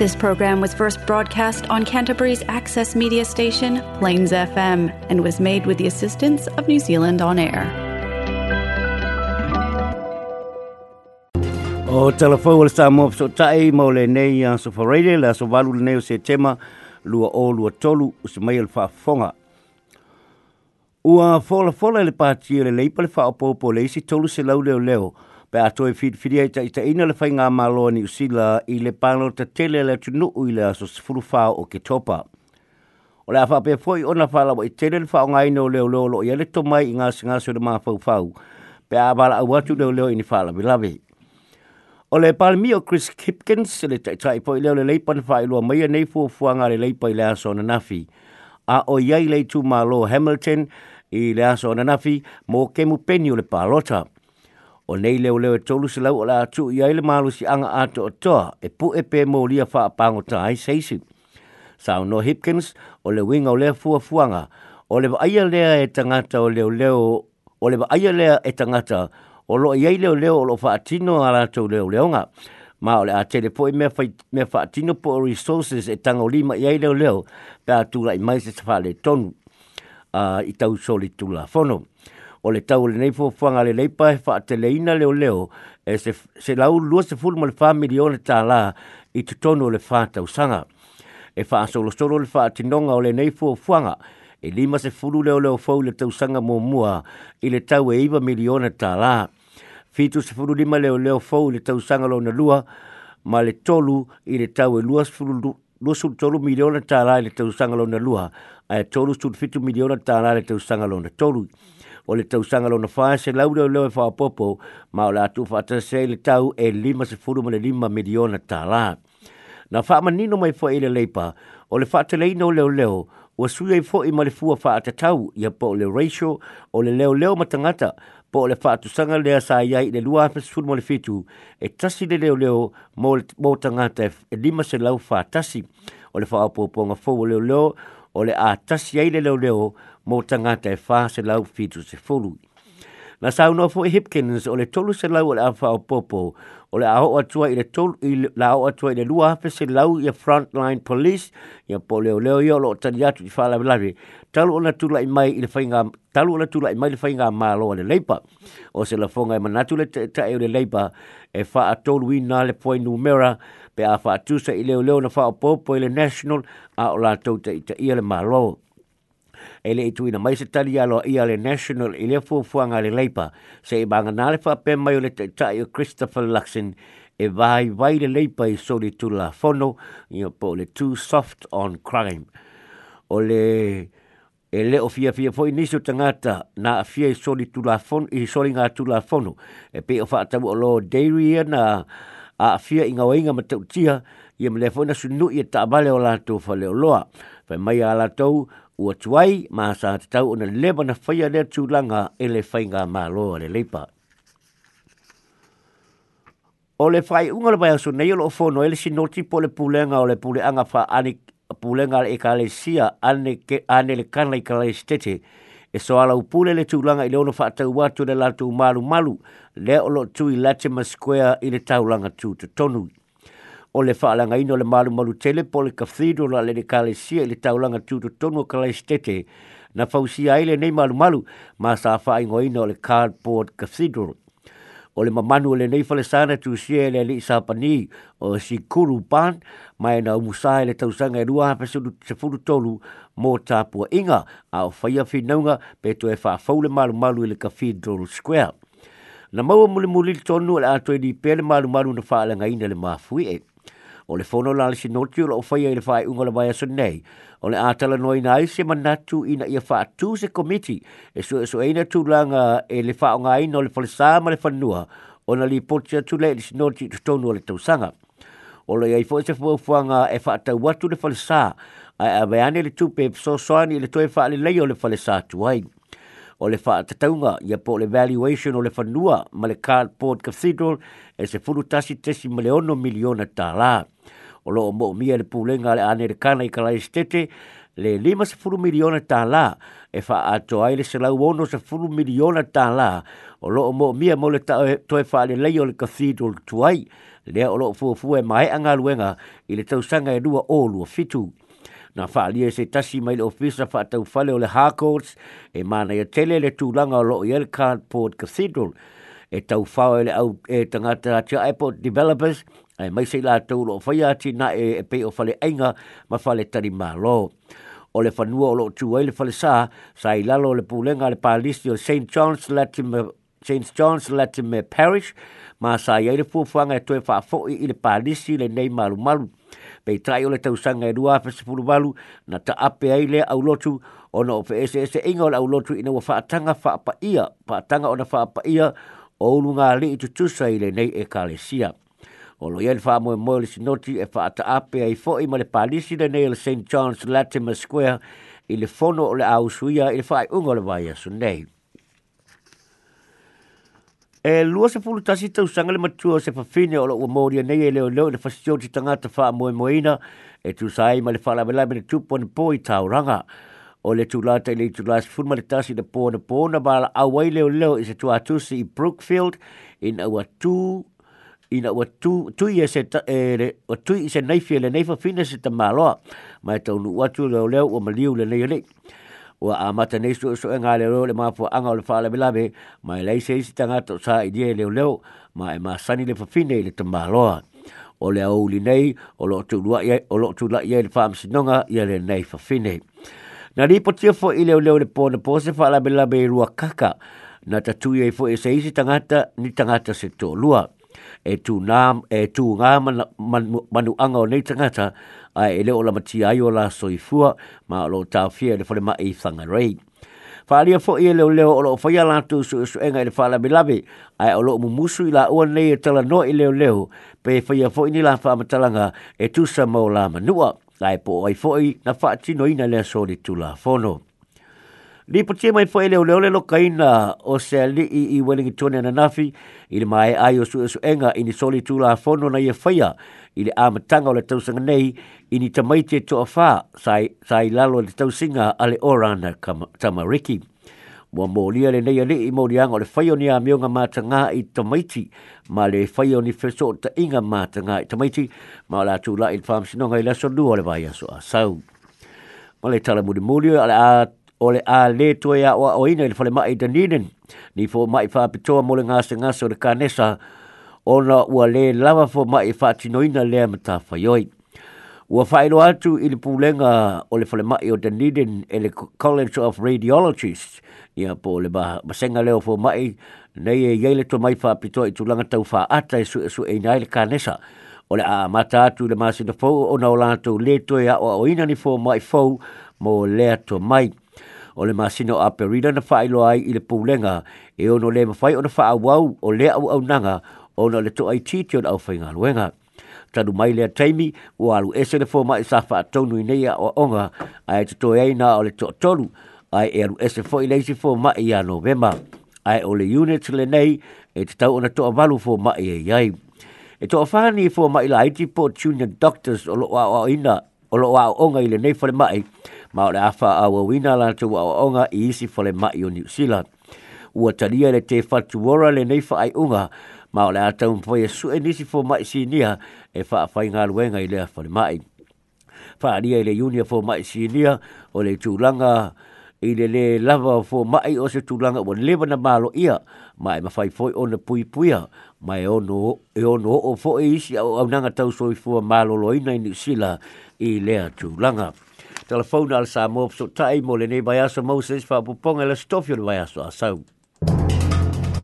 This program was first broadcast on Canterbury's access media station, Plains FM, and was made with the assistance of New Zealand On Air. O telefou le sa mo so tai mo le nei a so fareile la so valu le nei o se tema lua o lua tolu o se mai le fa fonga. Ua fola fola le pātia le leipa le fa o popo le isi tolu se lau leo. leo. pe ato e fit fit ita ita ina le fainga malo ni usila i le pano te tele le tunu u ile aso sifuru fao o ke topa. O le afa pe foi ona fala wa i tele le ngai no leo leo loo ia le tomai i ngasi ngasi o le maa fau pe a bala au atu leo leo ini fala bilabe. O le palmi o Chris Kipkins le taitai poi leo le leipan fai lua maia nei fua fuanga le leipa i le aso na nafi a o yai le tu malo Hamilton i le aso na nafi mo kemu penio le palota o nei leo leo e tolu se lau o la atu i aile malu si anga ato o toa e pu e pe mō lia wha apango ta ai seisi. Sao no Hipkins o le winga o lea fua fuanga o le aia lea e tangata o leo leo o le aia lea e tangata o lo i aile o leo o lo wha atino a la atu leo nga. ma o le atele po e i mea wha atino po o resources e tango lima i aile o leo pe atu la i mai se tawha le tonu i tau soli tula fono o le tau le nei fofanga le leipa e wha te leina leo leo e se, se lau lua se fulmo le wha milione tā la i te le wha tau sanga. E wha solo solo le wha tinonga o le nei fuanga e lima se fulu leo leo fau le tau sanga mō mua i le tau e iwa miliona ta la. Fitu se fulu lima leo leo fau le tau sanga lo na lua ma le tolu i le tau e lua se fulu lua sul tolu miliona tā la i le tau sanga lo na lua a e tolu sul fitu miliona tā la i le tau sanga lo na tolu. Mm -hmm o le tausaga lona fase lauleoleo e faapoopo ma o le atu faatasi ai le tau e lima sefulu ma le lima miliona talā na faamanino mai foʻi i le leipa o le faatalaina o leoleo ua sui ai foʻi ma le fua faatatau ia po o le raisio o le leoleo ma tagata po o le faatusaga lea sa ia i le lua fesefulu ma le fitu e tasi le leoleo mo tagata e lima selau fatasi o le faaopoopoga fou o leoleo o le a tasi ai le leo leo mō tangata e whā se lau fitu se fulu. Na sau no fo e Hipkins o le tolu se lau o le awha o popo o le aho atua i le tolu i le aho atua i le lua hape se lau i a frontline police i a po leo leo i o lo tani atu i whālawe lawe talu ona tula i mai i le whainga talu ona tula i mai le whainga mā loa le leipa o se la fonga i e manatu le tae e o le leipa e wha a tolu i nā le poi numera pe a fa tu sa ile leo na fa o popo ile national a o la tau te ita ia malo. ele le e itu ina mai se tali alo ia national ile fo fuanga le lepa se i e na le fa pe mai o le te ta o Christopher Luxon e vai vai le lepa i sori tu la fono i o po le too soft on crime. ole le e le fia fia fo inisio tangata na fia i sori tu la fono i sori ngā tu la fono e pe o fa atabu o lo deiria na a afia i ngawainga ma tau tia i am lefo na sunu i ola abale o lato fa mai ala lato u twai ma sa te tau o na leba na faya lea tūlanga e le fainga ma lo le leipa. ole le fai unga le bai aso nei o fono e le sinoti po le pulenga o le pule anga fa ane pulenga le e kalesia le sia ane, ke, ane le kanla i stete e ala upule le tūlanga i leono whaatau watu le lato malu malu le olo tui Latimer Square i le taulanga tū te tonu. O le langa ino le malu malu tele po le cathedral le le kalesia i le taulanga tū te tonu o kalaistete na fausia ile nei malu malu ma sa whaingo ino le cardboard cathedral o le mamanu o le nei fale tu sia e le li sapani o si kuru pan mai na umusa e le tausanga e rua pe sulu se fulu tolu mo tapu inga a o faia fi pe to e fa faule malu malu le cathedral square na maua mulimuli tonu le atoe di pele malu malu na ina le mafuiʻe o le fono la le sinoti o lao faia i le faaiʻuga le vaeaso nei o le a talanoaina ai se manatu ina ia faa tu se komiti e suʻesuʻeina tulaga e le faaaogāina o le falesā ma le fanua ona lipoti atu lē i le sinoti i totonu o le sanga. o le ai foʻi se fuafuaga e faatau watu le falesā ae aveane le tupe so fesoasoani i le toe faalelei o le tu tuai o le wha atatanga i po le valuation o le whanua ma le Cardboard Cathedral e se furu tasi tesi ma le ono miliona tā rā. O loo mo mia le pūlenga le ane i kalai stete le lima se furu miliona tā rā e wha ato ai le se lau ono se furu miliona tā rā o loo mo mia mo le toe wha le leio le Cathedral tuai lea o loo fuafua e mai anga luenga i le tausanga e lua o lua fitu na fa ali e se tasi mai le ofisa fa tau fale o le Harcourts e mana ia tele le tūlanga o lo i el Cathedral e tau fao e le au e tangata te airport developers e mai sei la tau lo fai ati na e, e pe o fale ainga ma fale tari malo. O le fanua o lo tuai le fale sa, i lalo le pulenga le palisi o St. John's Latin James Jones Latimer Parish ma sa ia le fuafuaga e toe faafoʻi i le palisi malu malumalu pei tai o le tausaga e lua fesepulu valu na taape ai lea aulotu ona o feeseeseʻiga o le aulotu ina ua faataga faapaia faataga ona faapaia o ulugalii tutusa i lenei ekalesia o loi ai le faamoemoe o le sinoti e faataape ai foʻi ma le palisi lenei o le st johns latimer square i fono le ausuia i le faaiʻuga o le vaiaso nei e lua se fulu tasi tau sanga le matua se fafine o loa mauria nei e leo leo le fasio ti tangata faa moe moeina e tu sai ma le fala velai me tupo na po i tau ranga o le tulata i le tula se fulu ma le tasi na po na po na bala awai leo leo i se tu atusi i Brookfield in awa tu ina wa tu tu ye se ta e re o tu i se nei le nei se ta maloa mai tau nu watu leo leo o maliu le nei le o amata mata nei so so nga le le ma po anga le fala bilabe ma le se si tanga to sa i die le ma e ma sani le fafine le tamba loa o le au li nei o lo tu lua ye o lo tu la ia le fam sinonga ia le nei fafine na li po tia fo ile le leo le po na po se fala bilabe rua kaka na tatu ye fo e se si tanga ni tanga se to lua e tu nā, e tu ngā manu, manu anga o nei tangata, a e le la mati ai o soifua, ma lo tā fia le whare mai thanga rei. Whaalia fo i le le leo o lo whaia tu su su enga i le whaala milabe, a e o lo mumusu i la ua nei e tala no i leo leo, pe fa ya fo i ni la fa wha amatalanga e tu sa mau la manua, a e po ai fo i na wha atino ina lea sori tu la fo fono. Li po mai fo ele ole ole lo kaina o se li i i Wellington na nafi i le mai ai o su su enga i ni soli tu la fono na ye faya i le am tanga o le tau sanga nei i ni tamai te to afa sai sai lalo le tau singa ale orana kam tamariki mo mo li ale nei ale i mo li ang o le faya ni a mio nga ma tanga i tamai ma le faya ni feso ta inga ma tanga i tamai ti ma la tu la il fam sino nga i la so du o le vai aso a sau Mole tala mudi mulio ala at o le a le toe a oa o ina i le fale mai da ninen ni fo mai fa pitoa mo le ngase ngase o le kanesa o na ua le lava fo mai fa tinoina le amata fayoi. Ua whaelo atu i le pūlenga o le fale mai o Dunedin e le College of Radiologists ia po le ba basenga leo fo mai nei e yele to mai fa pito i tulanga tau fa ata e su e su e nai le kanesa o le a mata atu le masina fo o na o lanto le to e a o ina ni fo mai fo mo lea to mai o le masino a perina na faa ilo ai i le pūlenga e ono le mawhai o na faa wau o le au au nanga o na le to ai titi o na au whai ngā luenga. Tadu mai lea taimi o alu ese le fōma i sāwha a tonu i neia o onga a e tuto ei nā o le to tolu a e alu ese fō i leisi fōma i a novema a e o le unit le nei e te tau ona to a valu mai i e E to a whāni i fōma i la iti pō tūnia doctors o loa o ina olo wa onga i le nei fole mai ma o le afa a wawina la tu wa onga i isi fole mai o New Zealand. Ua taria le te fatuora le nei fa ai unga ma o le atau mpoye su e nisi fo mai si nia e fa fai ngā luenga i le fole mai. Fa aria i le unia fo mai si nia o le tūlanga i le le lava fo mai o se tūlanga o lewa na malo ia mai ma e mawhai ona pui puia ma e ono, e ono o fo e isi au nanga tau so fo malo loina i New i lea langa. Telefona al sa mōpso tai mōle nei bai aso Moses wha poponga le stofio le bai aso asau. Thank you.